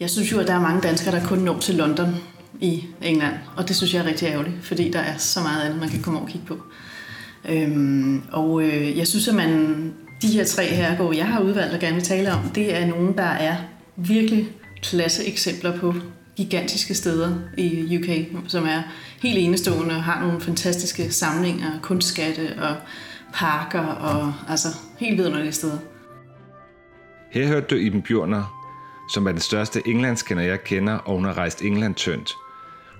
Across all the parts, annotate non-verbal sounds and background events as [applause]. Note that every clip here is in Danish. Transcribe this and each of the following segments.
Jeg synes jo, at der er mange danskere, der kun når til London i England, og det synes jeg er rigtig ærgerligt, fordi der er så meget andet, man kan komme over og kigge på. Øhm, og øh, jeg synes, at man, de her tre herregårde, jeg har udvalgt og gerne vil tale om, det er nogle, der er virkelig klasse eksempler på gigantiske steder i UK, som er helt enestående og har nogle fantastiske samlinger, kunstskatte og parker og altså helt vidunderlige steder. Her hørte du Iben Bjørner, som er den største englandskender, jeg kender, og hun har rejst England tyndt.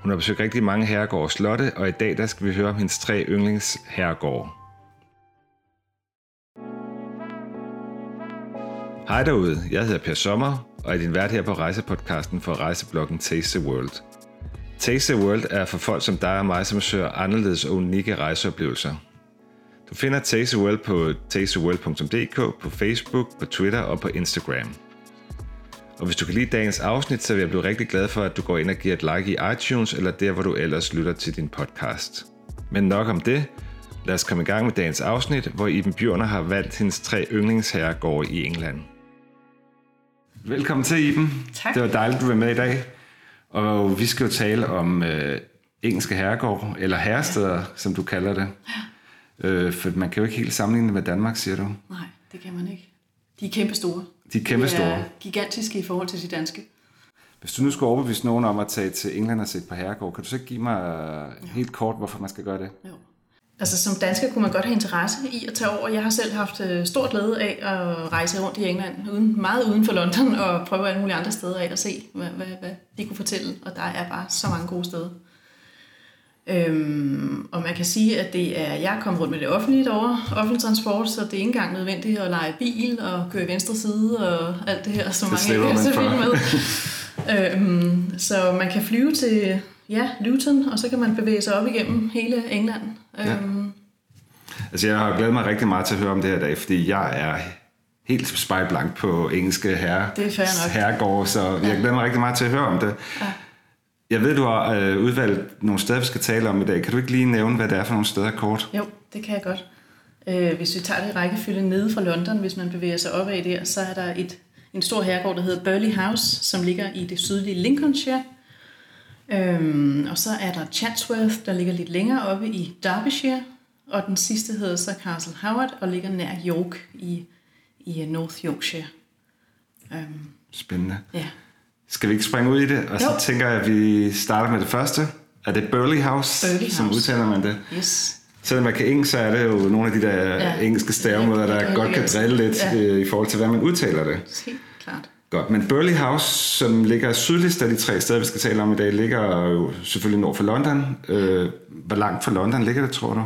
Hun har besøgt rigtig mange herregårde og slotte, og i dag der skal vi høre om hendes tre yndlingsherregårde. Hej derude, jeg hedder Per Sommer, og er din vært her på rejsepodcasten for rejsebloggen Taste the World. Taste the World er for folk som dig og mig, som søger anderledes og unikke rejseoplevelser. Du finder Taste the World på tastetheworld.dk, på Facebook, på Twitter og på Instagram. Og hvis du kan lide dagens afsnit, så vil jeg blive rigtig glad for, at du går ind og giver et like i iTunes, eller der, hvor du ellers lytter til din podcast. Men nok om det. Lad os komme i gang med dagens afsnit, hvor Iben Bjørner har valgt hendes tre yndlingsherregårde i England. Velkommen til, Iben. Tak. Det var dejligt, du var med i dag. Og vi skal jo tale om øh, engelske herregårde, eller herresteder, ja. som du kalder det. Ja. Øh, for man kan jo ikke helt sammenligne det med Danmark, siger du. Nej, det kan man ikke. De er kæmpe store. De er kæmpe De store. er gigantiske i forhold til de danske. Hvis du nu skulle overbevise nogen om at tage til England og se på herregård, kan du så ikke give mig øh, helt kort, hvorfor man skal gøre det? Jo. Altså som dansker kunne man godt have interesse i at tage over. Jeg har selv haft øh, stor glæde af at rejse rundt i England, uden, meget uden for London, og prøve alle mulige andre steder af at se, hvad, hvad, hvad de kunne fortælle. Og der er bare så mange gode steder. Øhm, og man kan sige, at det er, jeg er kommet rundt med det offentlige derovre, offentlig transport, så det er ikke engang nødvendigt at lege bil og køre i venstre side og alt det her, som Det mange er så vilde med. øhm, så man kan flyve til ja, Luton, og så kan man bevæge sig op igennem hele England. Ja. Øhm, Altså, jeg har glædet mig rigtig meget til at høre om det her dag, fordi jeg er helt spejlblank på engelske herre, Det er herregårde, så jeg glæder mig rigtig meget til at høre om det. Ja. Jeg ved, du har øh, udvalgt nogle steder, vi skal tale om i dag. Kan du ikke lige nævne, hvad det er for nogle steder kort? Jo, det kan jeg godt. Øh, hvis vi tager det i rækkefølge nede fra London, hvis man bevæger sig opad der, så er der et, en stor herregård, der hedder Burley House, som ligger i det sydlige Lincolnshire. Øhm, og så er der Chatsworth, der ligger lidt længere oppe i Derbyshire. Og den sidste hedder så Castle Howard og ligger nær York i, i øh, North Yorkshire. Øhm, Spændende. ja. Skal vi ikke springe ud i det? Og så Jo. tænker jeg, at vi starter med det første. Er det Burley House, Burley som House. udtaler man det? Yes. Selvom man kan engelsk, så er det jo nogle af de der Ja. ja. engelske stavemåder, Ja, der er godt kan drille lidt Ja. ja. i forhold til, hvad man udtaler det. Helt klart. Godt, men Burley House, som ligger sydligst af de tre steder, vi skal tale om i dag, ligger jo selvfølgelig nord for London. Øh, hvor langt fra London ligger det, tror du?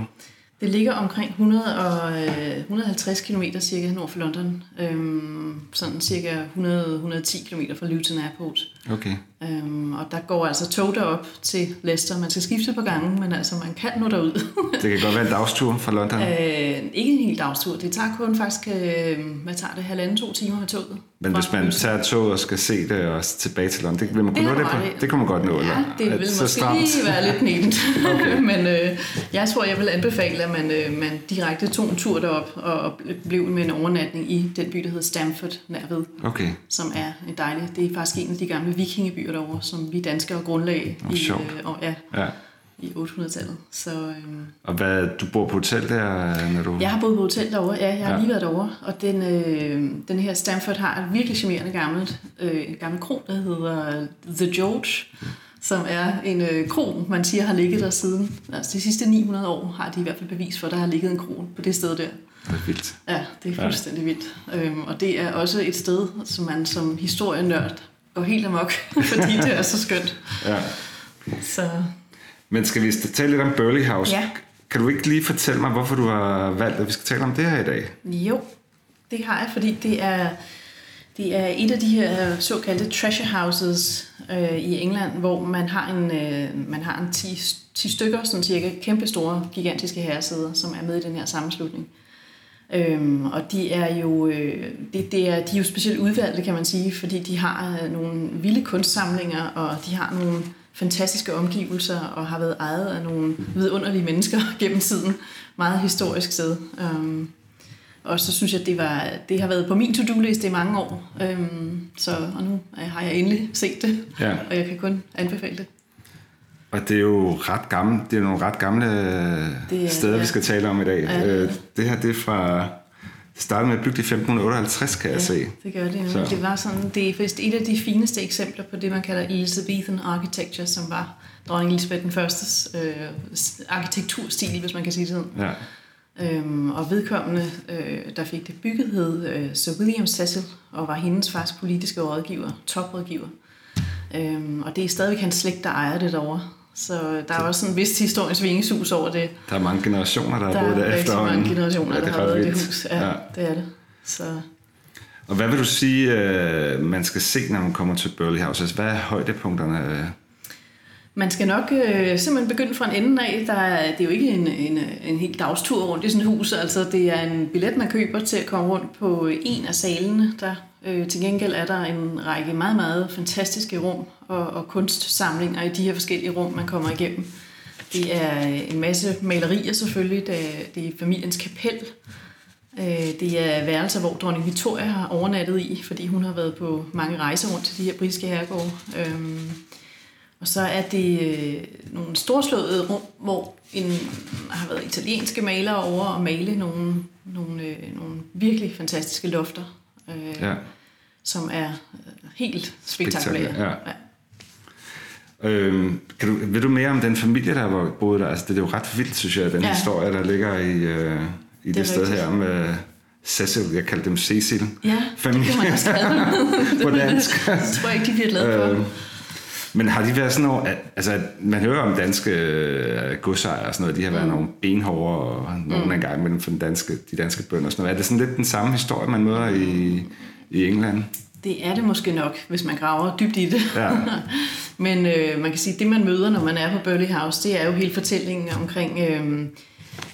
Det ligger omkring 100 og, øh, 150 km cirka nord for London. Øhm, sådan cirka 100-110 km fra Luton Airport. Okay. Øhm, og der går altså tog derop til Leicester. Man skal skifte på gangen, men altså man kan nå derud. [laughs] Det kan godt være en dagstur fra London. øh, ikke en hel dagstur. Det tager kun faktisk, øh, hvad tager det, halvanden, to timer med toget. Men hvis man tager toget og skal se det og tilbage til London, det, vil man Det nå det på? Det kunne man godt nå, Ja, eller? det vil måske stramt? lige være lidt nemt. [laughs] Okay. [laughs] Men øh, jeg tror, jeg vil anbefale, at man, øh, man direkte tog en tur derop og, og blev med en overnatning i den by, der hedder Stamford, nærved, Okay, som er en dejlig. Det er faktisk en af de gamle vikingebyer derovre, som vi danskere grundlag i, sjovt. øh, og, ja, ja. i 800-tallet. Så øh, Og hvad, du bor på hotel der, når du... jeg har boet på hotel derovre. Ja, jeg har Ja. lige været derovre. Og den, øh, den her Stamford har et virkelig charmerende gammelt, øh, gammel kro, der hedder The George, som er en øh, kro, man siger har ligget der siden. Altså de sidste 900 år har de i hvert fald bevis for, at der har ligget en kro på det sted der. Det er vildt. Ja, det er fuldstændig vildt. Øhm, og det er også et sted, som man som historienørd går helt amok, [laughs] fordi det er så skønt. Ja. Så Men skal vi tale lidt om Burley House? Ja. Kan du ikke lige fortælle mig, hvorfor du har valgt, at vi skal tale om det her i dag? jo, det har jeg, fordi det er, det er et af de her øh, såkaldte treasure houses øh, i England, hvor man har en, øh, man har en 10, 10 stykker, sådan cirka kæmpe store, gigantiske herresæder, som er med i den her sammenslutning. Øhm, og de er jo øh, det, det er, de er jo specielt udvalgte, kan man sige, fordi de har øh, nogle vilde kunstsamlinger, og de har nogle fantastiske omgivelser, og har været ejet af nogle vidunderlige mennesker [laughs] gennem tiden. Meget historisk sted. Øhm, og så synes jeg, det, var, det har været på min to-do-liste i mange år. Øhm, så, og nu har jeg endelig set det, ja. og jeg kan kun anbefale det. Og det er jo ret gamle, det er nogle ret gamle det er, steder, ja. vi skal tale om i dag. Ja. Øh, det her det er fra det startede med at bygge i 1558, kan ja, jeg se. det gør det. Så. Det var sådan, det er faktisk et af de fineste eksempler på det, man kalder Elizabethan architecture, som var dronning Elisabeth den førstes øh, arkitekturstil, hvis man kan sige det sådan. Ja. Øhm, og vedkommende, øh, der fik det bygget, hed øh, Sir William Cecil, og var hendes faktisk politiske rådgiver, toprådgiver. Øhm, og det er stadigvæk hans slægt, der ejer det derovre. Så der er også en vis historisk vingesus over det. Der er mange generationer, der, der har boet der efter. Der er mange generationer, ja, der har i det hus. Ja, ja, det er det. Så. Og hvad vil du sige, øh, man skal se, når man kommer til Burley House? Altså, hvad er højdepunkterne? Man skal nok øh, simpelthen begynde fra en ende af. Der er, det er jo ikke en, en, en helt dagstur rundt i sådan et hus. Altså, det er en billet, man køber til at komme rundt på en af salene. Der, øh, til gengæld er der en række meget, meget fantastiske rum og, og kunstsamlinger i de her forskellige rum, man kommer igennem. Det er øh, en masse malerier selvfølgelig. Det er, det er familiens kapel. Øh, det er værelser, hvor dronning Victoria har overnattet i, fordi hun har været på mange rejser rundt til de her britiske herregårde. Øhm, og så er det øh, nogle storslåede rum, hvor en, har været italienske malere over og male nogle, nogle, øh, nogle virkelig fantastiske lofter, øh, ja. som er øh, helt spektakulære. Ja. Ja. Øhm, kan du, ved du mere om den familie, der var boet der? Altså, det er jo ret vildt, synes jeg, den ja. historie, der ligger i, øh, i det, det sted rigtigt. her med Cecil, jeg kalder dem Cecil. Ja, familie. det kan man også kalde [laughs] På dansk. det tror jeg ikke, de bliver glade for. Øhm, men har de været sådan noget, at, altså man hører om danske øh, godsejere og sådan noget, de har været mm. nogle benhårde og nogle mm. engang mellem for den danske, de danske bønder og sådan noget. Er det sådan lidt den samme historie, man møder i, i England? Det er det måske nok, hvis man graver dybt i det. Ja. [laughs] Men øh, man kan sige, at det man møder, når man er på Burley House, det er jo hele fortællingen omkring... Øh,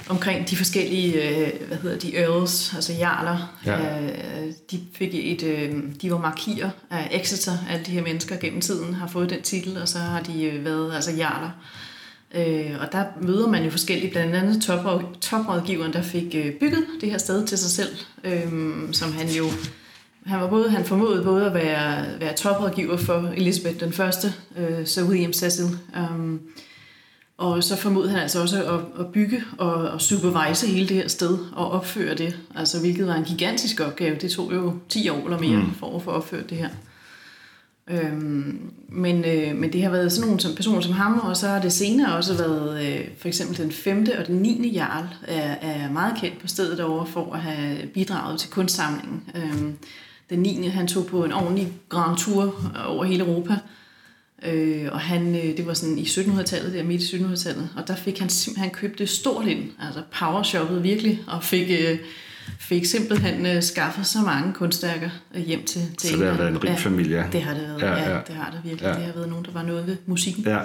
omkring de forskellige, øh, hvad hedder de, earls, altså jarler. Ja. Øh, de fik et, øh, de var markier af Exeter, alle de her mennesker gennem tiden har fået den titel, og så har de øh, været altså jarler. Øh, og der møder man jo forskellige, blandt andet top, toprådgiveren, der fik øh, bygget det her sted til sig selv, øh, som han jo han var både, han formåede både at være, være toprådgiver for Elizabeth den første, øh, så William Cecil, øh, og så formodede han altså også at, at bygge og, og supervise hele det her sted og opføre det, altså hvilket var en gigantisk opgave. Det tog jo 10 år eller mere mm. for at få opført det her. Øhm, men, øh, men det har været sådan nogle som personer som ham, og så har det senere også været øh, for eksempel den 5. og den 9. jarl er, er meget kendt på stedet over for at have bidraget til kunstsamlingen. Øhm, den 9. han tog på en ordentlig grand tour over hele Europa, Øh, og han, øh, det var sådan i 1700-tallet, der midt i 1700-tallet, og der fik han simpelthen købt det stort ind, altså powershoppet virkelig, og fik, øh, fik simpelthen øh, skaffet så mange kunstværker øh, hjem til, til Så det har været en rig ja, familie? det har det været, ja, ja. ja det har det virkelig. Ja. Det har været nogen, der var noget ved musikken. Ja.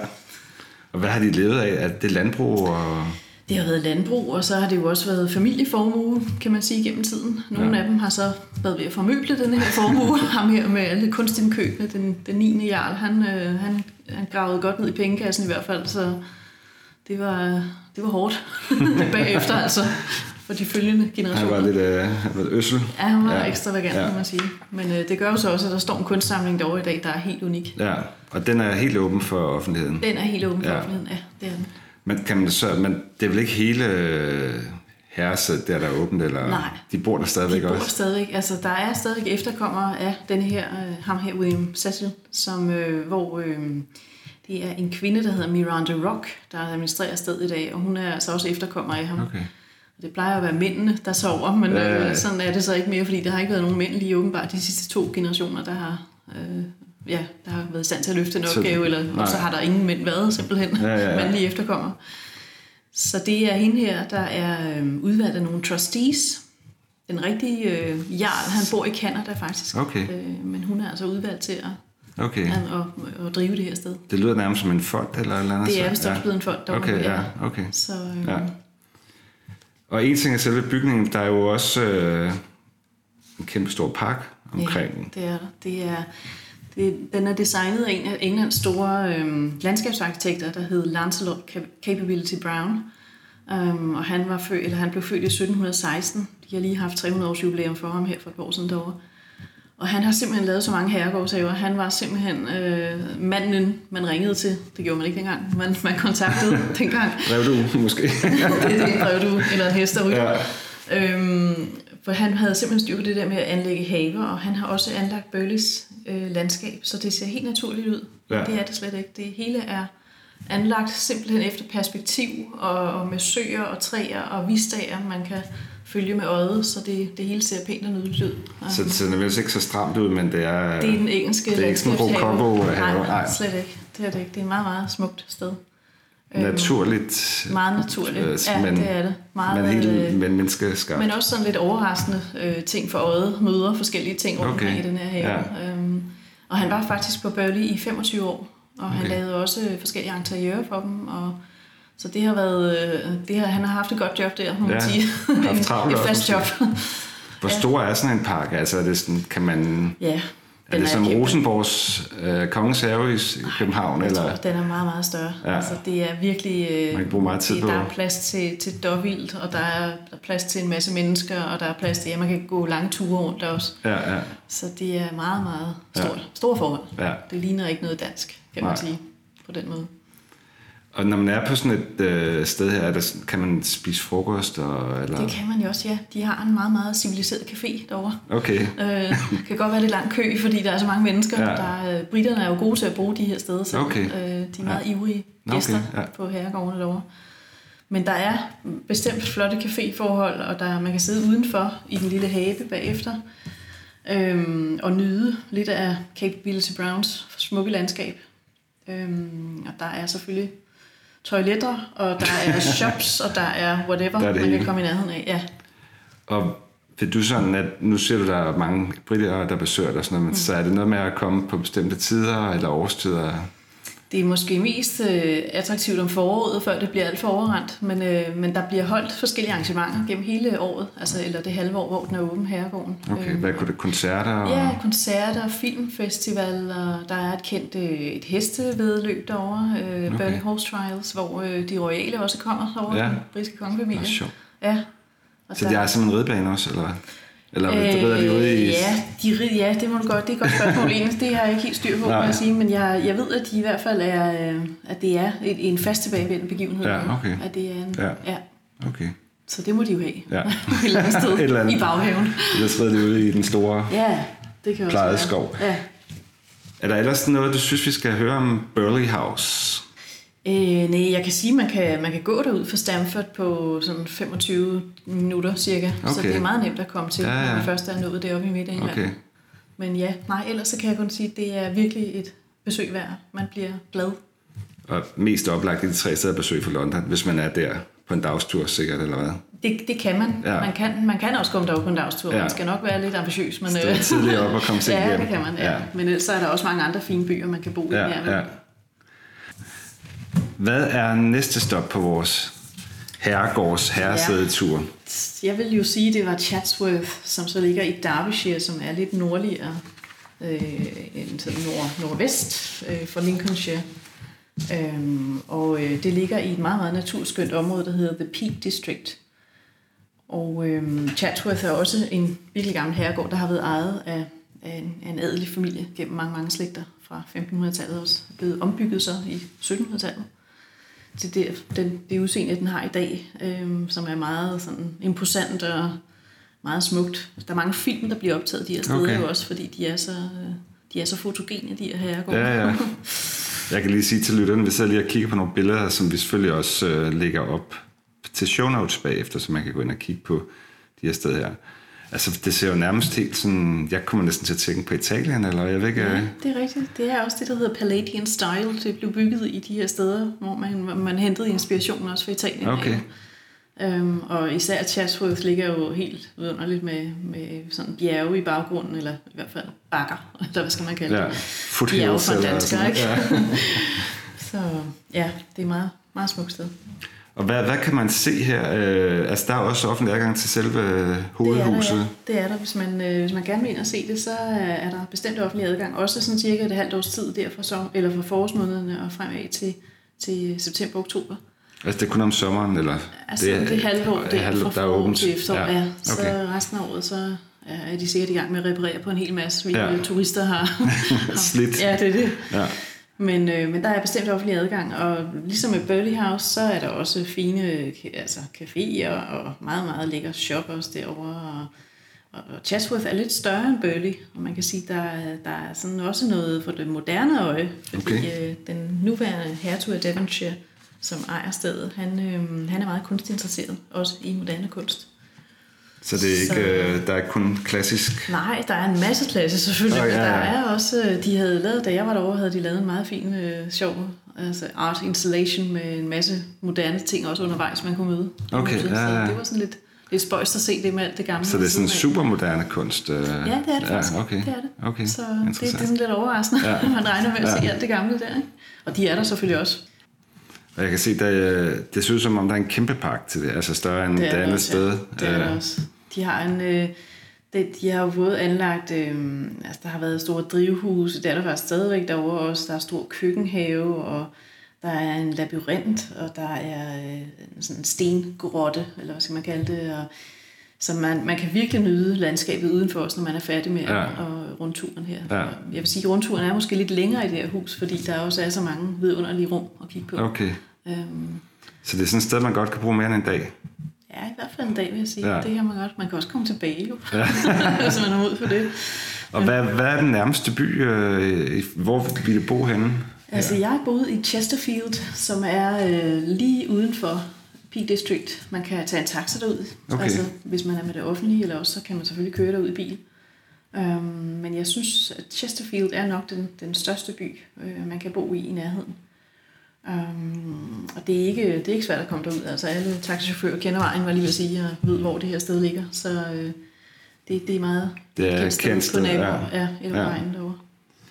Og hvad har de levet af? Er det landbrug og... Det har været landbrug, og så har det jo også været familieformue, kan man sige, gennem tiden. Nogle ja. af dem har så været ved at formøble den her formue. [laughs] Ham her med alle kunstindkøbene, den, den 9. jarl, han, øh, han, han gravede godt ned i pengekassen i hvert fald, så det var, det var hårdt [laughs] bagefter, altså for de følgende generationer. Han var lidt øh, øssel. Ja, han var ja. ekstravagant, ja. kan man sige. Men øh, det gør jo så også, at der står en kunstsamling derovre i dag, der er helt unik. Ja, og den er helt åben for offentligheden. Den er helt åben for ja. offentligheden, ja, det er den. Men, kan man så, men det er vel ikke hele øh, herresæt, der, der er åbent? Eller Nej. De bor der stadigvæk de bor også? stadigvæk. Altså, der er stadigvæk efterkommere af denne her, øh, ham her, William Cecil, som, øh, hvor øh, det er en kvinde, der hedder Miranda Rock, der administrerer stedet i dag, og hun er altså også efterkommer af ham. Okay. Det plejer at være mændene, der sover, men øh, sådan er det så ikke mere, fordi der har ikke været nogen mænd lige åbenbart de sidste to generationer, der har øh, ja, der har været i stand til at løfte en opgave, eller, og så har der ingen mænd været simpelthen, ja, ja, ja. mandlige efterkommer. Så det er hende her, der er øh, udvalgt af nogle trustees. Den rigtige øh, jarl, han bor i Canada faktisk, okay. øh, men hun er altså udvalgt til at, okay. at, at, at drive det her sted. Det lyder nærmest som en fond eller eller andet. Det er vist også blevet en fond derovre. Okay, ja, okay. Så, øh, ja. Og en ting er selve bygningen, der er jo også øh, en kæmpe stor park omkring. Ja, det er der. Det er det, den er designet af en af Englands store øhm, landskabsarkitekter, der hed Lancelot Capability Brown. Um, og han, var født, eller han blev født i 1716. De har lige haft 300 års jubilæum for ham her for et år siden derovre. Og han har simpelthen lavet så mange herregårdshaver. Han var simpelthen øh, manden, man ringede til. Det gjorde man ikke dengang. Man, man kontaktede [laughs] dengang. Rev du måske? [laughs] det er det, drev du, eller en hest derude. Ja. Øhm, for han havde simpelthen styr på det der med at anlægge haver, og han har også anlagt Burleys øh, landskab, så det ser helt naturligt ud. Ja. Det er det slet ikke. Det hele er anlagt simpelthen efter perspektiv, og, og med søer og træer og vistager, man kan følge med øjet, så det, det hele ser pænt og nydeligt ud. Så, det er vel ikke så stramt ud, men det er... Det er den engelske Det er ikke sådan en rococo-have. Nej, slet ikke. Det er det ikke. Det er et meget, meget smukt sted. Øhm, naturligt. Meget naturligt, øh, ja, men, det er det. Meget, men helt øh, men menneskeskabt. Men også sådan lidt overraskende øh, ting for øjet, møder forskellige ting rundt okay. i den her have. Ja. Øhm, og han var faktisk på Burley i 25 år, og okay. han lavede også forskellige interiører for dem, og så det har været, øh, det har, han har haft et godt job der, må man ja, sige. [laughs] en, et fast job. Hvor [laughs] stor er sådan en park? Altså, er det sådan, kan man... Ja, er det som Rosenborgs øh, Kongens Have i København? Jeg eller? tror, den er meget, meget større. Ja. Altså, det er virkelig... Øh, Man kan bruge meget tid det, på. Der er plads til, til dobbelt, og der er, der er plads til en masse mennesker, og der er plads til... Ja, man kan gå lange ture rundt der også. Ja, ja. Så det er meget, meget stort. Ja. Store forhold. Ja. Det ligner ikke noget dansk, kan Nej. man sige, på den måde. Og når man er på sådan et øh, sted her, der, kan man spise frokost? Og, eller? Det kan man jo også, ja. De har en meget, meget civiliseret café derovre. Okay. øh, kan godt være lidt lang kø, fordi der er så mange mennesker. Ja. Der, øh, britterne er jo gode til at bruge de her steder, så okay. øh, de er meget ja. ivrige gæster okay. ja. på herregårdene derovre. Men der er bestemt flotte caféforhold, og der, man kan sidde udenfor i den lille have bagefter øhm, og nyde lidt af Capability Browns smukke landskab. Øhm, og der er selvfølgelig toiletter, og der er [laughs] shops, og der er whatever, der er man kan komme i nærheden af. Ja. Og vil du sådan, at nu ser du, der er mange britter, der besøger dig, sådan noget, men mm. så er det noget med at komme på bestemte tider eller årstider? Det er måske mest øh, attraktivt om foråret, før det bliver alt for overrendt, men, øh, men der bliver holdt forskellige arrangementer gennem hele året, altså, eller det halve år, hvor den er åben herregården. Okay, øh, hvad kunne det? Koncerter? Og... Ja, koncerter, filmfestival, og der er et kendt øh, et hestevedløb derovre, øh, okay. Burning Horse Trials, hvor øh, de royale også kommer derovre, ja. den britiske kongefamilie. Ja, og så der... det er simpelthen en ridebane også, eller hvad? Eller øh, rider de ude i... Ja, de rid, ja, det må du godt. Det er et godt spørgsmål. det har jeg ikke helt styr på, må jeg sige. Men jeg, jeg ved, at de i hvert fald er, øh, at det er et, en fast tilbagevendende begivenhed. Ja, okay. At det er en, ja. ja. Okay. Så det må de jo have. Ja. [laughs] et eller andet sted [laughs] eller andet. i baghaven. Eller rider de ude i den store ja, det kan også plejede skov. Ja. Er der ellers noget, du synes, vi skal høre om Burley House? Øh, nej, jeg kan sige, at man kan, man kan gå derud fra Stamford på sådan 25 minutter cirka. Okay. Så det er meget nemt at komme til, ja, ja. når man først er nået deroppe i midt af okay. Men ja, nej, ellers så kan jeg kun sige, at det er virkelig et besøg værd. Man bliver glad. Og mest oplagt i de tre steder besøg for London, hvis man er der på en dagstur sikkert, eller hvad? Det, det kan man. Ja. man. kan. Man kan også komme derop på en dagstur. Ja. Man skal nok være lidt ambitiøs. Men, Stå tidligere op og komme [laughs] til ja, hjem. det kan man. Ja. Ja. Men ellers er der også mange andre fine byer, man kan bo ja, i. Ja. Hvad er næste stop på vores herregårds herresædetur? Ja. Jeg vil jo sige, at det var Chatsworth, som så ligger i Derbyshire, som er lidt nordligere øh, end sådan nord, nordvest øh, for Lincolnshire. Øhm, og øh, det ligger i et meget, meget naturskønt område, der hedder The Peak District. Og øh, Chatsworth er også en virkelig gammel herregård, der har været ejet af, af, en, af en adelig familie gennem mange, mange slægter fra 1500-tallet også. Blevet ombygget så i 1700-tallet til det, den, det udseende, den har i dag, øh, som er meget sådan imposant og meget smukt. Der er mange film, der bliver optaget de her steder okay. jo også, fordi de er så, de er så fotogene, de her herregårde. Ja, ja. Jeg kan lige sige til lytterne, hvis jeg lige har kigget på nogle billeder, som vi selvfølgelig også øh, lægger op til show notes bagefter, så man kan gå ind og kigge på de her steder her. Altså, det ser jo nærmest helt sådan... Jeg kommer næsten til at tænke på Italien, eller jeg ved ikke... Ja, det er rigtigt. Det er også det, der hedder Palladian Style. Det blev bygget i de her steder, hvor man, man hentede inspiration også fra Italien. Okay. Øhm, og især Chatsworth ligger jo helt vidunderligt med, med sådan bjerge i baggrunden, eller i hvert fald bakker, eller hvad skal man kalde ja, det? Bjerge fra dansker, ikke? Ja. [laughs] Så ja, det er meget, meget smukt sted. Og hvad, hvad kan man se her? Øh, altså, der er også offentlig adgang til selve hovedhuset. Det er der, ja. det er der. Hvis, man, øh, hvis man gerne vil ind og se det, så er der bestemt offentlig adgang. Også sådan cirka et halvt års tid der fra, som, eller fra forårsmånederne og fremad til, til september-oktober. Altså det er kun om sommeren, eller? Altså det er, det er halvår, det er halvår, fra der er åbent. til efterår, ja. ja. Så okay. resten af året, så er de sikkert i gang med at reparere på en hel masse, vi Ja. turister har. har- [laughs] Slidt. Ja, det er det. Ja. Men, øh, men der er bestemt offentlig adgang, og ligesom med Burley House, så er der også fine ka- altså, caféer og meget, meget lækker shop også derovre. Og, og, og Chatsworth er lidt større end Burley, og man kan sige, der, er- der er sådan også noget for det moderne øje, fordi Okay. øh, den nuværende hertug af Devonshire, som ejer stedet, han, øh, han er meget kunstinteresseret, også i moderne kunst. Så det er ikke, Så- øh, der er ikke kun klassisk... Nej, der er en masse klasse selvfølgelig, oh, ja, ja, der er også, øh, de havde lavet, da jeg var derovre, havde de lavet en meget fin, øh, sjov altså art installation med en masse moderne ting også undervejs, man kunne møde. Okay, Så ja, ja. det var sådan lidt, lidt spøjst at se det med alt det gamle. Så det er sådan siden af. supermoderne kunst? Øh. Ja, det er det faktisk. Ja, okay. Det er det. Okay, Så det, det er sådan lidt overraskende, Ja. [laughs] man regner med at Ja. se alt det gamle der. Ikke? Og de er der selvfølgelig også. Og jeg kan se, der, det ser ud som om, der er en kæmpe park til det, altså større end det, er det andet også, sted. Ja. Det er Øh, det også. De har en... Øh, det, de har jo både anlagt, øh, altså der har været store drivhuse, det er der faktisk stadigvæk derovre også, der er stor køkkenhave, og der er en labyrint, og der er øh, en sådan en stengrotte, eller hvad skal man kalde det, og, så man, man kan virkelig nyde landskabet udenfor os, når man er færdig med ja. og rundturen her. Ja. Jeg vil sige, at rundturen er måske lidt længere i det her hus, fordi der også er så mange vidunderlige rum at kigge på. Okay, Øhm, så det er sådan et sted, man godt kan bruge mere end en dag. I hvert fald en dag, vil jeg sige. Ja. Det kan man godt. Man kan også komme tilbage, jo. Ja. [laughs] hvis man har ud for det. Og hvad, hvad er den nærmeste by? Øh, hvor vil du bo henne? Altså, jeg boede i Chesterfield, som er øh, lige uden for Peak District. Man kan tage en taxa derud, Okay. altså, hvis man er med det offentlige, eller også så kan man selvfølgelig køre derud i bil. Øhm, men jeg synes, at Chesterfield er nok den, den største by, øh, man kan bo i i nærheden. Um, og det er, ikke, det er ikke svært at komme derud. Altså alle taxichauffører kender vejen, var lige ved at sige, og ved, hvor det her sted ligger. Så øh, det, det er meget Det er kendt sted kendt på sted, naboer. ja. Ja, ja vejen derovre.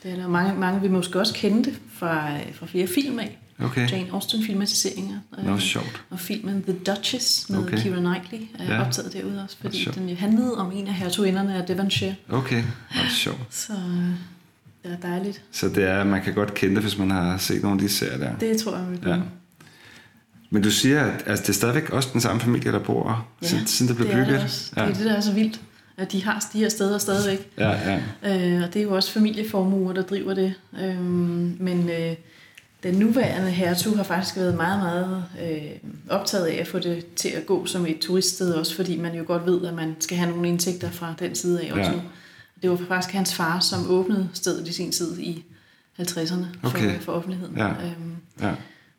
Det er der mange, mange vil måske også kende det fra, fra flere film af. Okay, Jane Austen filmatiseringer. Øh, Nå, sjovt. Og filmen The Duchess med Okay. Keira Knightley er Ja. optaget derude også, fordi den jo handlede om en af hertuginderne af Devonshire. Okay, Nå, sjovt. Så det er dejligt. Så det er, man kan godt kende det, hvis man har set nogle af de serier der. Det tror jeg, vi Ja. Men du siger, at altså, det er stadigvæk også den samme familie, der bor, ja, siden, siden det blev det er bygget? det også. Ja. Det er det, der er så vildt. At de har de her steder stadigvæk. Ja, ja. Øh, og det er jo også familieformuer, der driver det. Øh, men øh, den nuværende hertug har faktisk været meget, meget øh, optaget af at få det til at gå som et turiststed, også fordi man jo godt ved, at man skal have nogle indtægter fra den side af også. Ja. Ja. Det var faktisk hans far, som åbnede stedet i sin tid i 50'erne for, Okay. for offentligheden. Ja. Øhm, ja.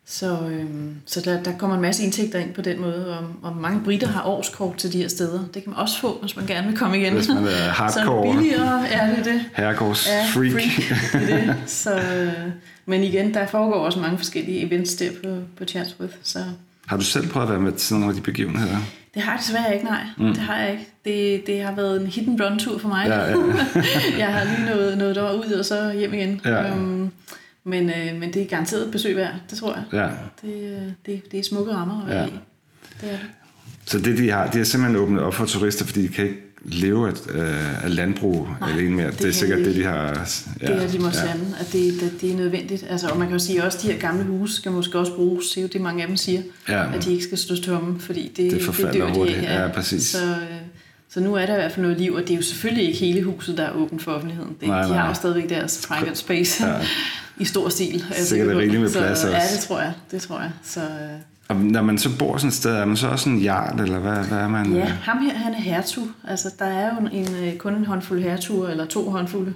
så, øhm, så der, der kommer en masse indtægter ind på den måde, og, og mange britter har årskort til de her steder. Det kan man også få, hvis man gerne vil komme igen. Hvis man er [laughs] Så hardcore billigere er det det. herregårds Ja, freak. freak. Det er det. Så, øh, men igen, der foregår også mange forskellige events der på, på Chatsworth, så Har du selv prøvet at være med til nogle af de begivenheder? Det har jeg desværre ikke, nej. Mm. Det har jeg ikke. Det, det har været en hit and run tur for mig. Ja, ja. [laughs] jeg har lige nået, nået derud og så hjem igen. Ja. Øhm, men, øh, men det er garanteret et besøg værd, det tror jeg. Ja. Det, øh, det, det er smukke rammer at være Ja. i. Det er det. Så det, de har, de har simpelthen åbnet op for turister, fordi de kan ikke leve af, øh, af landbrug Nej, alene mere. Det, det det er sikkert de det, de har... Ja, det er de må ja. sande, at det, det, det er nødvendigt. Altså, og man kan jo sige, at også de her gamle huse skal måske også bruges. Det er jo det, mange af dem siger. Ja. At de ikke skal stå tomme, fordi det, Det forfalder dør de hurtigt. af, Ja, præcis. Så, øh, så nu er der i hvert fald noget liv, og det er jo selvfølgelig ikke hele huset, der er åbent for offentligheden. Det, Nej, de nej. har jo stadigvæk deres private space Ja. ja. [laughs] i stor stil. er jeg Sikkert sikker på. rigeligt med så, plads Ja, også. det tror jeg. Det tror jeg. Så, øh, og når man så bor sådan et sted, er man så også en jarl, eller hvad, hvad er man? Ja, ham her, han er hertug. Altså, der er jo en, øh, kun en håndfuld hertuger, eller to håndfulde,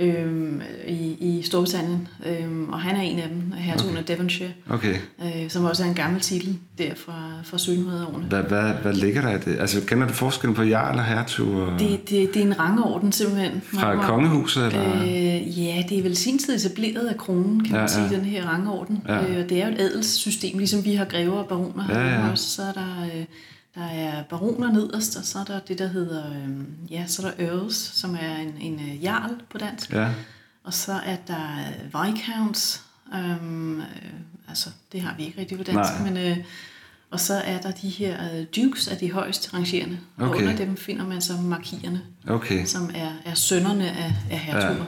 øhm, i, i Storbritannien. Øhm, og han er en af dem, hertugen af Devonshire, Okay. øh, som også er en gammel titel der fra, fra 1700-årene. Hvad, hvad, hvad ligger der i det? Altså, kender du forskellen på jarl og hertug? Og... Det, det, det er en rangorden simpelthen. Fra Hvor- kongehuset, eller? Øh, ja, det er vel sin tid etableret af kronen, kan Ja, man sige, ja. den her rangorden. Ja. Øh, det er jo et adelssystem, ligesom vi har grever og baroner Ja, ja. også. Så er der, øh, der er baroner nederst, og så er der det, der hedder, øh, ja, så er der earls, som er en, en øh, jarl på dansk. Ja, Og så er der øh, viscounts, øhm, øh, altså det har vi ikke rigtig på dansk, Nej. men øh, og så er der de her øh, dukes af de højst rangerende, og Okay. under dem finder man så markierne, okay. som er, er sønnerne af, af hertuger.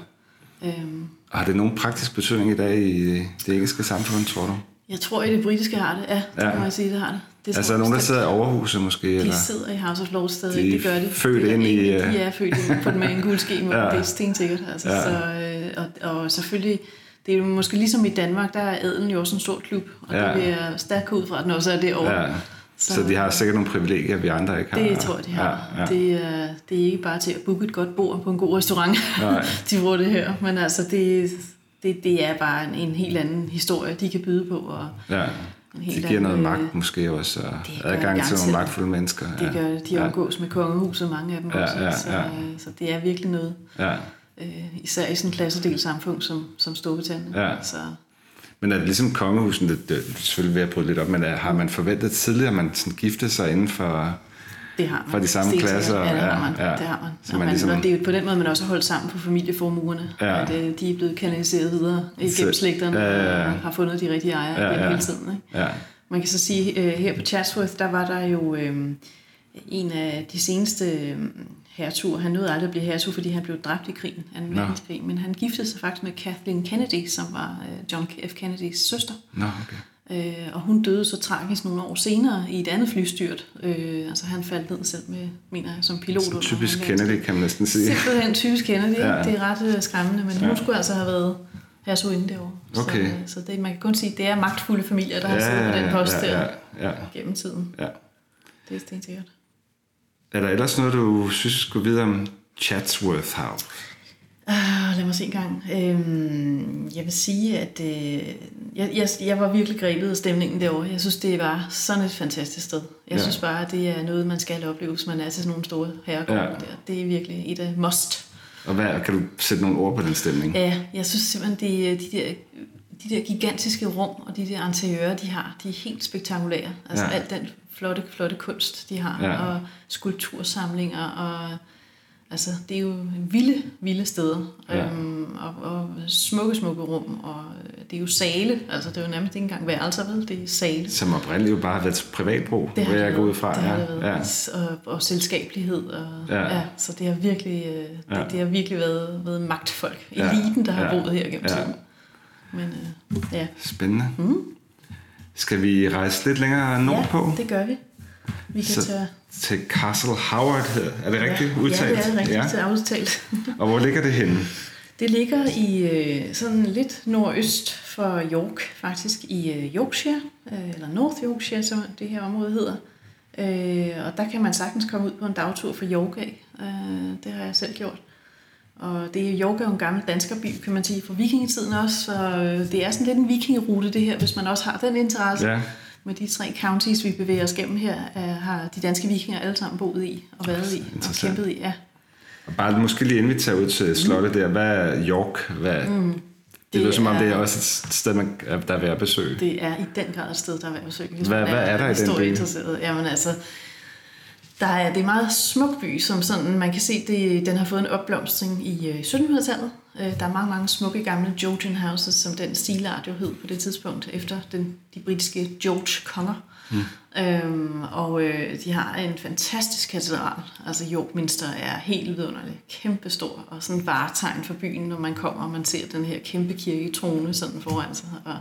Ja. Øhm, Og har det nogen praktisk betydning i dag i det engelske samfund, tror du? Jeg tror, at det britiske har det. Ja, det Ja. må jeg sige, det har det. det Altså nogen, der sidder i overhuset måske? De eller? sidder i House of Lords stadig, De det gør de. født det ind i, øh, De er født på med en [laughs] guldske, Ja. det er stensikkert. Altså, Ja. så, øh, og, og selvfølgelig, det er jo måske ligesom i Danmark, der er adelen jo også en stor klub, og Ja. det jeg stærkt ud fra, at den også er derovre. Ja. Så, så de har sikkert nogle privilegier, vi andre ikke har. Det tror jeg, de har. Ja, ja. Det, er, det er ikke bare til at booke et godt bord på en god restaurant, Nej. [laughs] de bruger det her. Men altså, det, det, det er bare en, en helt anden historie, de kan byde på. Og ja. Det giver noget anden, øh, magt måske også, og adgang til nogle magtfulde mennesker. Det ja. gør det. De ja. omgås med kongehuset, mange af dem Ja, også. ja, så, ja. øh, så det er virkelig noget. Ja. Øh, især i sådan en klassedelt samfund som, som Storbritannien. Ja. Så, Men er det ligesom kongehusen, det, det er selvfølgelig ved at bryde lidt op, men er, har man forventet tidligere, at man sådan giftede sig inden for... det har man. Fra de samme Stensikkert. klasser, Ja, det har ja, man. ja. Det har man. Så man man ligesom- og det er på den måde, man også har holdt sammen på familieformuerne. Ja. At øh, de er blevet kanaliseret videre igennem slægterne ja, ja, ja. og har fundet de rigtige ejere Ja, ja, ja. hele tiden. Ikke? Ja, Man kan så sige, øh, her på Chatsworth, der var der jo øh, en af de seneste øh, hertuger. Han nåede aldrig at blive hertug, fordi han blev dræbt i krigen, 2. Nå. verdenskrig. Men han giftede sig faktisk med Kathleen Kennedy, som var øh, John F. Kennedys søster. nå, okay. Øh, og hun døde så tragisk nogle år senere i et andet flystyrt. Øh, altså han faldt ned selv med, mener jeg, som pilot. Sådan under typisk Kennedy, kan man næsten sige. Simpelthen typisk Kennedy. Ja. Ja. Det er ret øh, skræmmende, men Ja. hun skulle altså have været hertuginde derovre. Okay. Så, øh, så det, man kan kun sige, at det er magtfulde familier, der har siddet på den post ja, der ja, ja, gennem tiden. ja. Det er stensikkert. Er der ellers noget, du synes, du skulle vide om Chatsworth House? Ah, lad mig se en gang. Øhm, jeg vil sige, at øh, jeg, jeg, jeg var virkelig grebet af stemningen derovre. Jeg synes, det var sådan et fantastisk sted. Jeg Ja. synes bare, at det er noget, man skal opleve, hvis man er til sådan nogle store herregårde Ja. der. Det er virkelig et af must. Og hvad, kan du sætte nogle ord på den stemning? Ja, jeg synes simpelthen, de, de, der, de der gigantiske rum og de der interiører, de har, de er helt spektakulære. Altså ja. alt den flotte, flotte kunst, de har, Ja. og skulptursamlinger, og altså, det er jo vilde, vilde steder. Ja. Øhm, og, og smukke, smukke rum, og det er jo sale, altså det er jo nærmest ikke engang værelser, vel? Det er sale. Som oprindeligt jo bare har været privatbrug, Det har det jeg gå været. ud fra. Det har det ja. været. Ja. Og, og selskabelighed. Og, Ja. ja. Så det har virkelig, øh, det, Ja. det har virkelig været, været magtfolk. Eliten, der har Ja. boet her gennem Ja. tiden. Men øh, ja. Spændende. Mm. Skal vi rejse lidt længere nordpå? ja, det gør vi. Vi kan Så- tage... Til Castle Howard, hedder- er det rigtigt ja, udtalt? Ja, det er rigtigt Ja. udtalt. Og hvor ligger det henne? Det ligger i øh, sådan lidt nordøst for York, faktisk i øh, Yorkshire, øh, eller North Yorkshire, som det her område hedder. Øh, og der kan man sagtens komme ud på en dagtur fra York. Øh, det har jeg selv gjort. Og det er York jo en gammel danskerby, kan man sige, fra vikingetiden også. Så det er sådan lidt en vikingerute, det her, hvis man også har den interesse. Ja. Med de tre counties, vi bevæger os gennem her, er, har de danske vikinger alle sammen boet i og været i og kæmpet i. Ja. Og bare måske lige inden vi tager ud til slottet der, hvad er York? Hvad, mm. Det, det lyder som om, det er også et sted, man, der er værd at besøge. Det er i den grad et sted, der er værd at besøge. hvis Hvad- man hvad er der i den by? historieinteresseret. Jamen altså, der er, det er en meget smuk by, som sådan, man kan se, det, den har fået en opblomstring i øh, 1700-tallet. Øh, Der er mange, mange smukke gamle Georgian houses, som den stilart jo hed på det tidspunkt, efter den, de britiske George-konger. Mm. Øhm, og øh, de har en fantastisk katedral. Altså York Minster er helt vidunderlig, kæmpestor, og sådan en varetegn for byen, når man kommer, og man ser den her kæmpe kirke trone sådan foran sig. Og,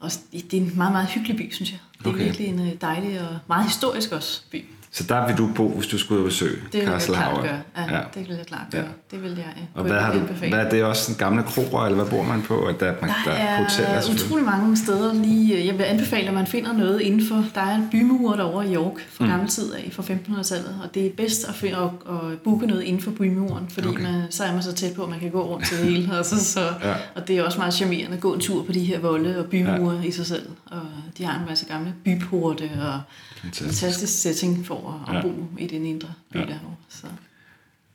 og det er en meget, meget hyggelig by, synes jeg. Det er Okay. okay. virkelig en øh, dejlig og meget historisk også by. Så der vil du bo, hvis du skulle ud og besøge Det vil jeg klart gøre. Ja, Ja. ja, det vil jeg klart Ja. gøre. Det vil jeg øh, Og hvad, har du, hvad er det også en gamle kroer, eller hvad bor man på? At der, man, Der er hoteller utrolig mange steder lige... Jeg vil anbefale, at man finder noget indenfor. Der er en bymur derovre i York fra Mm. gammel tid af, fra 1500-tallet. Og det er bedst at, finde, at, at booke noget inden for bymuren, fordi okay. man, så er man så tæt på, at man kan gå rundt til det hele. [laughs] Og, så, så, Ja. og det er også meget charmerende at gå en tur på de her volde og bymure ja. i sig selv. Og de har en masse gamle byporte og Fantastisk. fantastisk setting for at, Ja. bo i den indre by Ja. ja. derovre. Så.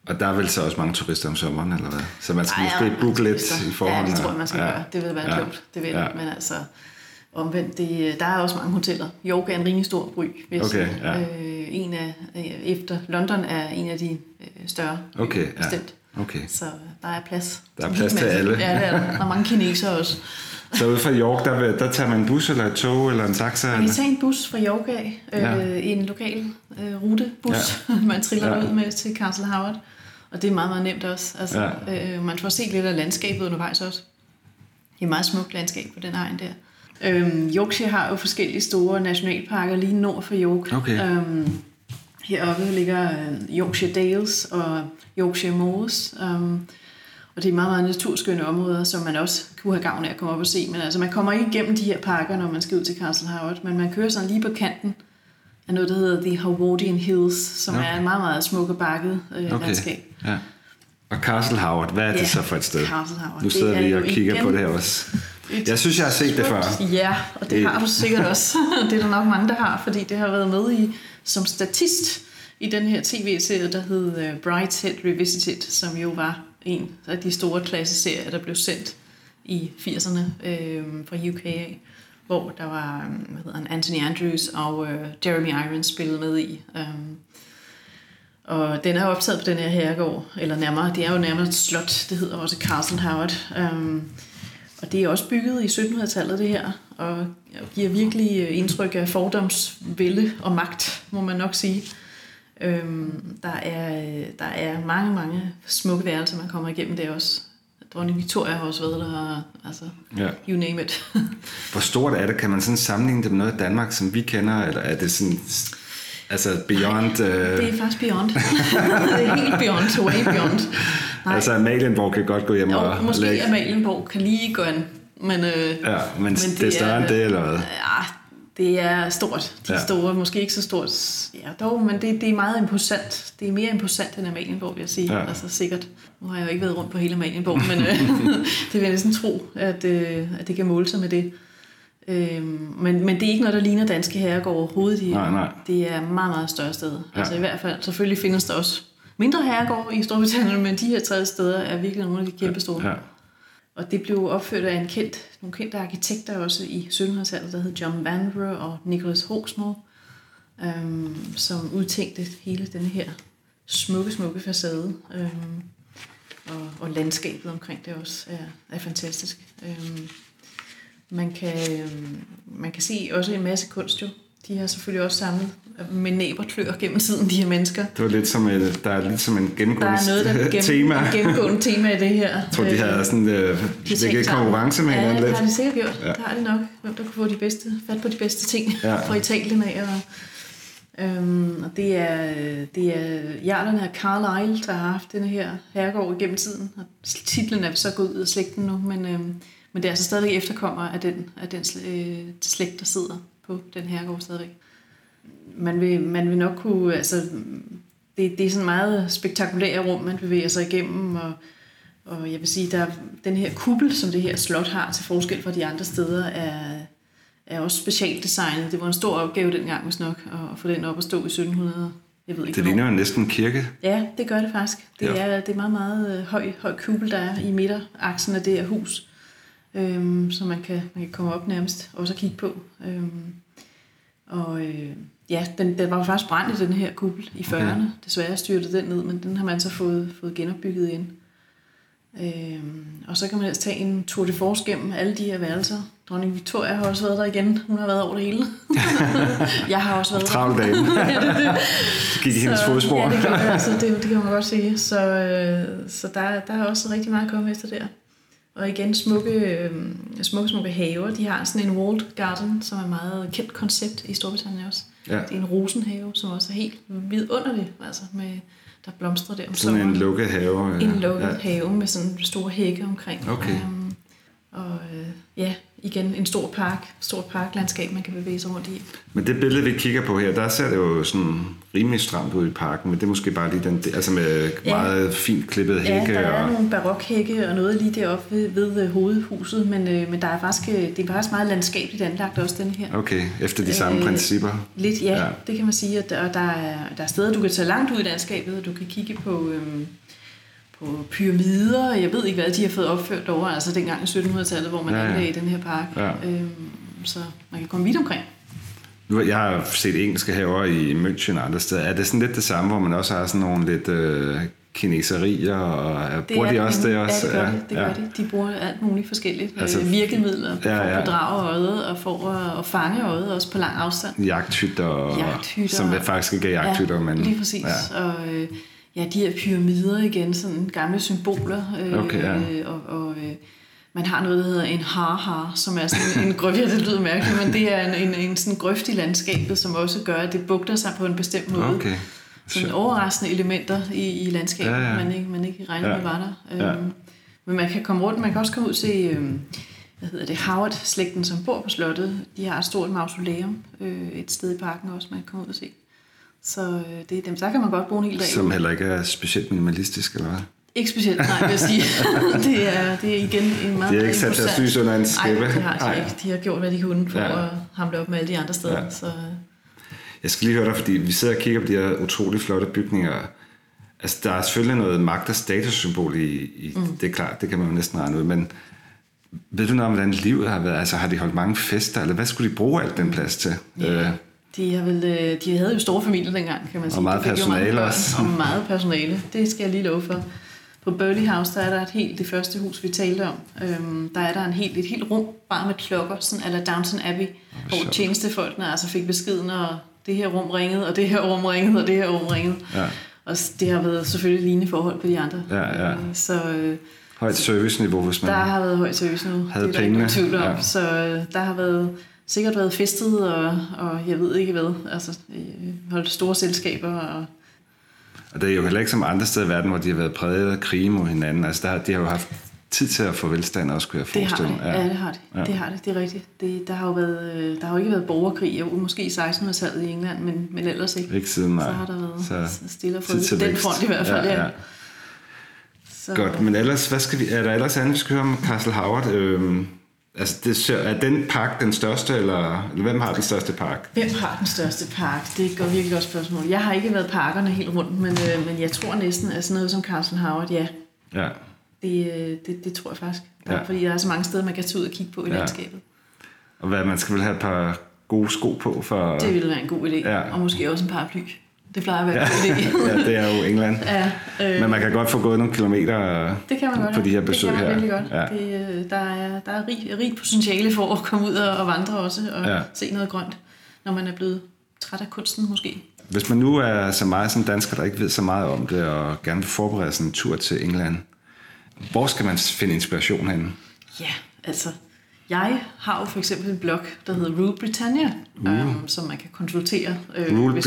Og der er vel så også mange turister om sommeren, eller hvad? Så man skal Ej, måske ja, booke lidt turister. i forhånd. Ja, det tror jeg, man skal ja. ja. gøre. Det vil være Ja. ja. klogt. Det vil Ja. ja. Men altså, omvendt, det, der er også mange hoteller. York er en rimelig stor by. Jeg Okay, ja. øh, en af, efter London er en af de øh, større Okay, ja. bestemt. Okay. Så der er plads. Der er plads til alle. Ja, det er der. Der er mange kinesere også. [laughs] Så ud fra York, der, der tager man en bus eller et tog eller en taxa? Man kan tage en bus fra York af, øh, Ja. ja. en lokal øh, rutebus, ja. [laughs] man triller Ja. ud med til Castle Howard. Og det er meget, meget nemt også. Altså, ja. øh, man får set lidt af landskabet undervejs også. Det er et meget smukt landskab på den egen der. Øhm, Yorkshire har jo forskellige store nationalparker lige nord for York. Okay. Øhm, heroppe ligger øh, Yorkshire Dales og Yorkshire Moors. Um, og det er meget, meget naturskønne områder, som man også kunne have gavn af at komme op og se. Men altså, man kommer ikke igennem de her parker, når man skal ud til Castle Howard, men man kører sådan lige på kanten af noget, der hedder The Howardian Hills, som Okay. er en meget, meget smuk og bakket øh, Okay. landskab. Ja. Og Castle Howard, hvad er det Ja, så for et sted? Castle Howard. Nu sidder er vi og kigger igen på det her også. et Jeg synes, jeg har set det før. Ja, og det har du sikkert også. [laughs] det er der nok mange, der har, fordi det har været med i som statist i den her tv-serie, der hed uh, Brideshead Revisited, som jo var en af de store klasseserier, der blev sendt i 80'erne øh, fra UK af, hvor der var øh, hvad hedder han, Anthony Andrews og øh, Jeremy Irons spillet med i. Øh, og den er optaget på den her herregård, eller nærmere, det er jo nærmere et slot, det hedder også Castle Howard. Øh, og det er også bygget i 1700-tallet, det her, og giver virkelig øh, indtryk af fordomsvælde og magt, må man nok sige. Øhm, der, er, der er mange, mange smukke værelser, man kommer igennem der også. Dronning Victoria har også været der, og, altså, Ja. you name it. [laughs] Hvor stort er det? Kan man sådan sammenligne det med noget af Danmark, som vi kender? Eller er det sådan... Altså beyond... Øh, det er faktisk beyond. [laughs] det er helt beyond, way beyond. Nej, altså Amalienborg kan godt gå hjem jo, og måske lægge... Amalienborg kan lige gå an, men... Øh, Ja, men, men det, det er større end det, eller hvad? Ja, det er stort. De Ja. store, måske ikke så stort. Ja, dog, men det, det er meget imposant. Det er mere imposant end Amalienborg, vil jeg sige. Ja. Altså sikkert. Nu har jeg jo ikke været rundt på hele Amalienborg, men øh, [laughs] det vil jeg næsten tro, at, øh, at det kan måle sig med det. Øhm, men, men det er ikke noget, der ligner danske herregård overhovedet. De, Nej, nej. Det er meget, meget større steder. Ja. Ja. Altså i hvert fald, selvfølgelig findes der også mindre herregård i Storbritannien, men de her tre steder er virkelig nogle af de kæmpe store. Ja. Og det blev opført af en kendt, nogle kendte arkitekter også i 1700-tallet, der hed John Vanbrugh og Nicholas Hawksmoor, øhm, som udtænkte hele den her smukke, smukke facade. Øhm, og, og landskabet omkring det også er, er fantastisk. Øhm, man, kan, øhm, man kan se også en masse kunst jo. De har selvfølgelig også samlet med næb og klør gennem tiden, de her mennesker. Det var lidt som et, der er lidt som en Der gennemgående er noget, der er gennem, tema. gennemgående tema i det her. Jeg tror, de havde sådan øh, ligget i sammen. konkurrence med ja, hinanden det lidt. har de sikkert gjort. Ja. Ja. Det har de nok. Hvem der kunne få de bedste, fat på de bedste ting Ja. ja. fra Italien af. Og, øhm, og det er, det er jarlerne af Carlisle, der har haft denne her herregård gennem tiden. Og titlen er så gået ud af slægten nu, men, øhm, men det er altså stadigvæk efterkommer af den, af den øh, slægt, der sidder på den herregård stadigvæk. Man vil, man vil nok kunne, altså, det, det er sådan meget spektakulære rum, man bevæger sig igennem, og, og jeg vil sige, der er den her kuppel, som det her slot har, til forskel fra de andre steder, er, er også specialdesignet. Det var en stor opgave dengang, hvis nok, at, at få den op at stå i 1700. Jeg ved ikke, Det ligner jo næsten en kirke. Ja, det gør det faktisk. Det, Ja. ja. er, det er meget, meget øh, høj, høj kuppel, der er i midteraksen af det her hus, øhm, så man kan, man kan komme op nærmest og kigge på. Øhm, og øh, ja, den, den var faktisk brændt i den her kuppel i 40'erne. Okay. Desværre styrtede den ned, men den har man så fået, fået genopbygget igen. Øhm, og så kan man ellers tage en tour de force gennem alle de her værelser. Dronning Victoria har også været der igen. Hun har været over det hele. [laughs] jeg har også været. Travl dame. [laughs] ja, det, er det. Gik i hendes Så- fodspor. Ja, det, det, altså, det, det kan man godt sige. Så, øh, så der, der er også rigtig meget at komme efter der. Og igen smukke, øh, smukke, smukke haver. De har sådan en walled garden, som er et meget kendt koncept i Storbritannien også. Ja. Det er en rosenhave, som også er helt vidunderlig, altså med, der blomstrer der om Sådan en sommeren. lukket have. En lukket Ja. ja. have med sådan store hække omkring. Okay. Øhm, og øh, ja, igen en stor park, stort parklandskab, man kan bevæge sig rundt i. Men det billede, vi kigger på her, der ser det jo sådan rimelig stramt ud i parken, men det er måske bare lige den, altså med Ja. meget fint klippet Ja, hække. der er og, nogle barokhække og noget lige deroppe ved, ved øh, hovedhuset, men, øh, men der er faktisk, øh, det er faktisk meget landskabeligt anlagt også, den her. Okay, efter de samme Øh, principper. Lidt, ja, Ja. ja, det kan man sige, at der, der, er, der er steder, du kan tage langt ud i landskabet, og du kan kigge på, øhm, på pyramider, jeg ved ikke hvad, de har fået opført over, altså dengang i 1700-tallet, hvor man Ja, ja, ja. ja. anlagde den her park. Ja. Øhm, så man kan komme vidt omkring. Jeg har set engelske haver i München og andre steder. Er det sådan lidt det samme, hvor man også har sådan nogle lidt øh, kineserier, og øh, bruger de også det også? Ja, det gør de. Det ja. gør de. De bruger alt muligt forskelligt. Altså, Altså, virkemidler for ja, ja. at bedrage øjet, og for at, at fange øjet også på lang afstand. Jagthytter, Jagthytter. som faktisk ikke er jagthytter, ja, men... lige præcis. Ja. Ja. Og øh, ja, de her pyramider igen, sådan gamle symboler. Øh, Okay, ja. og, og øh, man har noget, der hedder en har-har, som er sådan en, grøft, [laughs] ja, det lyder mærkeligt, men det er en, en, en sådan grøft i landskabet, som også gør, at det bugter sig på en bestemt måde. Okay. Sådan overraskende elementer i, i landskabet, Ja, ja, ja. ja. man ikke, man ikke regner Ja. ja. med var der. Ja. Øhm, men man kan komme rundt, man kan også komme ud se, øhm, hvad hedder det, Howard-slægten, som bor på slottet. De har et stort mausoleum øh, et sted i parken også, man kan komme ud og se. Så øh, det er dem, der kan man godt bruge en hel dag. Som heller ikke er specielt minimalistisk, eller hvad? Ikke specielt, nej, vil jeg sige. [laughs] det, er, det er igen en meget De har ikke sat deres lys under en Nej, skæppe. det har de ikke. De har gjort, hvad de kunne for Ja. at hamle op med alle de andre steder. Ja. Så, Jeg skal lige høre dig, fordi vi sidder og kigger på de her utrolig flotte bygninger. Altså, der er selvfølgelig noget magt- og statussymbol i, i mm. det er klart, det kan man jo næsten regne ud, men ved du noget om, hvordan livet har været? Altså, har de holdt mange fester, eller hvad skulle de bruge alt den plads til? Øh, de, har vel, øh, de havde jo store familier dengang, kan man sige. meget jo mange personale børn, også. Og meget personale, det skal jeg lige love for. På Burley House, der er der et helt, det første hus, vi talte om, øhm, der er der en helt, et helt rum, bare med klokker, sådan eller Downton Abbey, hvor sjovt. tjenestefolkene altså fik beskeden, og det her rum ringede, og det her rum ringede, og det her rum ringede. Ja. Og det har været selvfølgelig lignende forhold på de andre. Ja, ja. Øh, Så øh, højt serviceniveau, hvis man... der har været højt service nu. Havde det er der ikke pengene, tvivl om. ja. Så øh, der har været, sikkert været festet, og, og jeg ved ikke hvad. Altså, øh, holdt store selskaber. Og, Og det er jo heller ikke som andre steder i verden, hvor de har været præget af krige mod hinanden. Altså, der, de har jo haft tid til at få velstand også, kunne jeg det har forestille det. mig. Ja. ja, det har det. Ja. Det har det, det er rigtigt. Det, der, har jo været, øh, der har jo ikke været borgerkrig, jo, måske i 1600-tallet i England, men, men ellers ikke. Ikke siden, nej. Så har der været Så stille og fået den vækst. front i hvert fald. Ja, Ja, ja. Så, Godt, men ellers, hvad skal vi, er der ellers andet, vi skal høre om Castle Howard? Øhm, altså, det, er den park den største, eller, eller hvem har den største park? Hvem har den største park? Det er et virkelig godt spørgsmål. Jeg har ikke været parkerne helt rundt, men, øh, men jeg tror næsten, at sådan noget som Castle Howard, ja, Ja. det, øh, det, det tror jeg faktisk. Ja. Fordi der er så mange steder, man kan tage ud og kigge på i ja. landskabet. Og hvad, man skal vel have et par gode sko på for... Det ville være en god idé. Ja. Og måske også en paraply. Det plejer at være ja, idé. [laughs] ja, det er jo England. ja, øh, Men man kan godt få gået nogle kilometer det kan man godt på de her besøg det kan man her. godt. Ja. Det, øh, der er, der er rig, rig potentiale for at komme ud og, og vandre også, og ja. se noget grønt, når man er blevet træt af kunsten måske. Hvis man nu er så meget som dansker, der ikke ved så meget om det, og gerne vil forberede sig en tur til England, hvor skal man finde inspiration henne? Ja, altså, jeg har jo for eksempel en blog, der hedder Rule Britannia, uh. um, som man kan konsultere. Øh, man-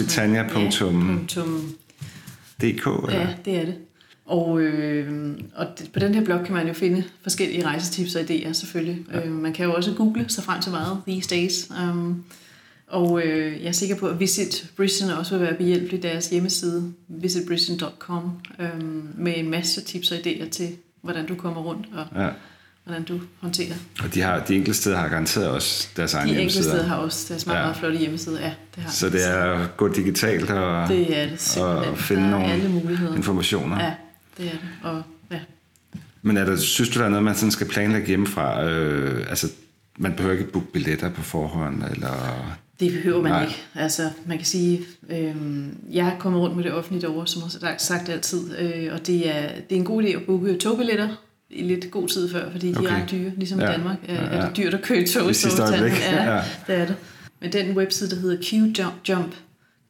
Ja, det er det. Og, øh, og på den her blog kan man jo finde forskellige rejsetips og idéer selvfølgelig. Ja. Øh, man kan jo også google sig frem til meget these days. Um, og øh, jeg er sikker på, at Visit Britain også vil være behjælpelig deres hjemmeside, visitbritain.com, øh, med en masse tips og idéer til, hvordan du kommer rundt og Ja. Hvordan du håndterer. Og de, har, de enkelte steder har garanteret også deres egen De enkelte steder har også deres meget, Ja. meget flotte hjemmesider. Ja, det har Så de. det er at gå digitalt og, det er det simpelthen. og finde der er nogle alle muligheder. informationer. Ja, det er det. Og ja, Men er der, synes du, der er noget, man sådan skal planlægge hjemmefra? Øh, altså, man behøver ikke booke billetter på forhånd, eller... Det behøver man Nej. Ikke. Altså, man kan sige, øh, jeg har kommet rundt med det offentlige derovre, som har sagt altid, øh, og det er, det er en god idé at booke togbilletter i lidt god tid før, fordi de Okay. er ret dyre, ligesom Ja. i Danmark. Er, Ja, ja. er det dyrt at køre i tog I Storbritannien? Ja, Ja. det er det. Men den webside, der hedder qjump,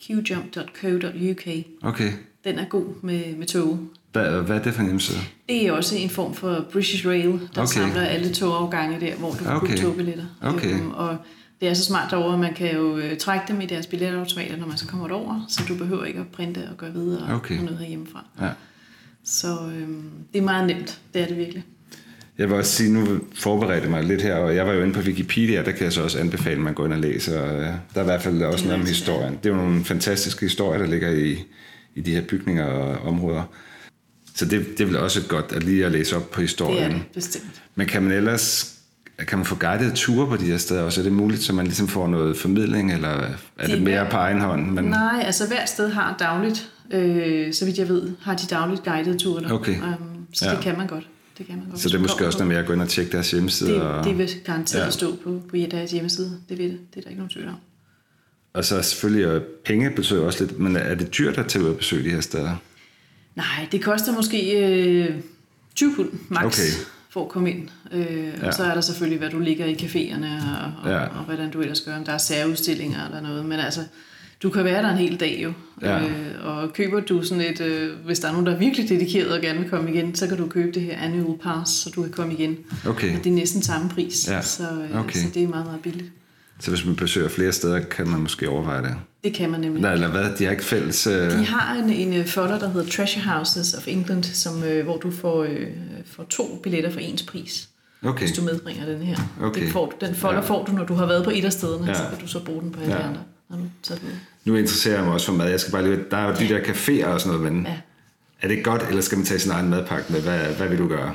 qjump.co.uk, Okay. den er god med, med tog. Hvad, hvad er det for en hjemmeside? Det er også en form for British Rail, der Okay. samler alle togafgange der, hvor du kan Okay. okay. togbilletter. Okay. Øhm, og det er så smart derovre, at man kan jo øh, trække dem i deres billetautomater, når man så kommer derover, så du behøver ikke at printe og gøre videre Okay. og noget herhjemmefra. Ja. Så øhm, det er meget nemt, det er det virkelig. Jeg vil også sige, nu forberedte mig lidt her, og jeg var jo inde på Wikipedia, der kan jeg så også anbefale, at man går ind og læser. og, øh, Der er i hvert fald også noget om historien. Det er jo nogle fantastiske historier, der ligger i, i de her bygninger og områder. Så det, det er vel også godt at lige at læse op på Det er historien. det, bestemt. Men kan man ellers kan man få guidede ture på de her steder også? Er det muligt, så man ligesom får noget formidling, eller er det, Det er mere på egen hånd? Men, Nej, altså hvert sted har dagligt, øh, så vidt jeg ved, har de dagligt guidede ture der. Okay. Um, så Ja. det kan man godt. Det kan man godt. så det er måske også noget med at gå ind og tjekke deres hjemmeside. det, og, det vil garanteret Ja. stå på, på deres hjemmeside. Det ved det. Det er der ikke nogen tvivl om. og så selvfølgelig, penge betyder også lidt, men er det dyrt at tage ud og besøge de her steder? Nej, det koster måske øh, 20 pund max Okay. for at komme ind. Øh, Ja. Og så er der selvfølgelig, hvad du ligger i caféerne og, og, Ja. ja. og hvordan du ellers gør. Om der er særudstillinger eller noget. Men altså, du kan være der en hel dag jo. Ja. Øh, og køber du sådan et, øh, hvis der er nogen, der er virkelig dedikeret og gerne vil komme igen, så kan du købe det her annual pass, så du kan komme igen. Okay. Og det er næsten samme pris, Ja, så, øh, okay. så det er meget, meget billigt. Så hvis man besøger flere steder, kan man måske overveje det. Det kan man nemlig. Nej, eller hvad? De har ikke fælles... Øh... De har en, en øh, folder, der hedder Treasure Houses of England, som, øh, hvor du får, øh, får to billetter for ens pris, Okay. hvis du medbringer den her. Okay. Den, får, den folder Ja. får du, når du har været på et af stederne, Ja. så kan du så bruge den på alle Ja. andre. Den? Nu interesserer jeg mig også for mad. Jeg skal bare lige... Der er jo de der caféer og sådan noget, men... Ja. Er det godt, eller skal man tage sin egen madpakke med? Hvad, hvad vil du gøre?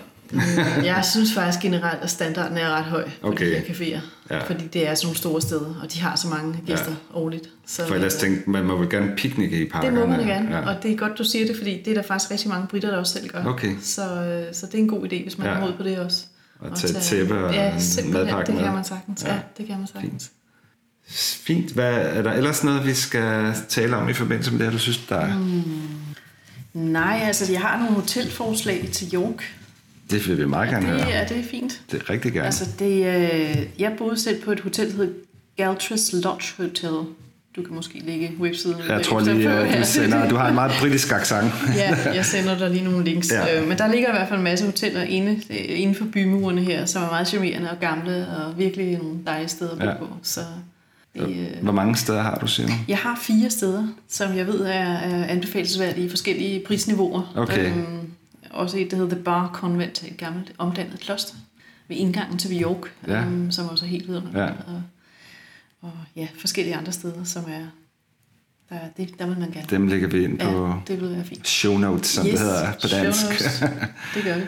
Jeg synes faktisk generelt, at standarden er ret høj på Okay. de her caféer. Ja. Fordi det er sådan nogle store steder, og de har så mange gæster Ja. årligt. Så, For ellers tænkte man, må vel gerne picnic i det parkerne. må man gerne, Ja. og det er godt, du siger det, fordi det er der faktisk rigtig mange britter, der også selv gør. Okay. Så, øh, så det er en god idé, hvis man Ja. har mod på det også. Og At tage tæppe og ja, madpakke det med. kan man sagtens. Ja, ja det kan man sagtens. Fint. Hvad, er der ellers noget, vi skal tale om i forbindelse med det her, du synes, der er? Mm. Nej, altså jeg har nogle hotelforslag til York. Det vil vi meget gerne Det, høre. er det fint? Det er rigtig gerne. Altså det, øh, jeg boede selv på et hotel, der hedder Galtres Lodge Hotel. Du kan måske lægge websiden. jeg tror lige, på [laughs] her. du sender... Du har en meget britisk accent. [laughs] ja, jeg sender dig lige nogle links. Ja. Ja. Øh, men der ligger i hvert fald en masse hoteller inde, øh, inden for bymurene her, som er meget charmerende og gamle, og virkelig nogle dejlige steder at bo Ja. ja. på. Så øh, Hvor mange steder har du, siger du? jeg har fire steder, som jeg ved er, er anbefalesværdige i forskellige prisniveauer. Okay. Øhm, også et, der hedder The Bar Convent, et gammelt omdannet kloster ved indgangen til York, Ja. øhm, som også er helt vidunderligt. Ja. Og, og ja, forskellige andre steder, som er, der, det, der vil man gerne. Dem lægger vi ind på ja, det vil være fint. show notes, som det hedder på show dansk. notes. [laughs] det gør vi.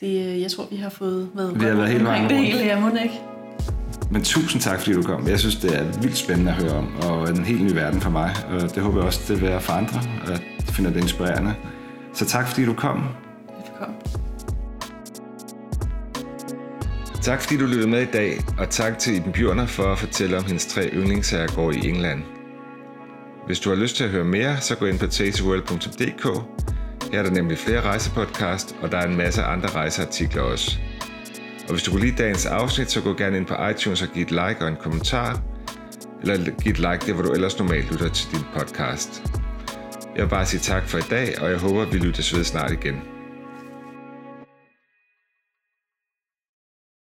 Det, øh, jeg tror, vi har fået været, Vi har været hele vejen omkring det rundt. hele, jeg må ikke. Men tusind tak, fordi du kom. Jeg synes, det er vildt spændende at høre om, og en helt ny verden for mig. Og det håber jeg også, det vil være for andre, at de finder det inspirerende. Så tak, fordi du kom. Velkommen. Tak fordi du lyttede med i dag, og tak til Iben Bjørner for at fortælle om hendes tre yndlingsherregård i England. Hvis du har lyst til at høre mere, så gå ind på tasteworld.dk. Her er der nemlig flere rejsepodcast, og der er en masse andre rejseartikler også. Og hvis du kunne lide dagens afsnit, så gå gerne ind på iTunes og giv et like og en kommentar. Eller giv et like der, hvor du ellers normalt lytter til din podcast. Jeg vil bare sige tak for i dag, og jeg håber, vi lyttes ved snart igen.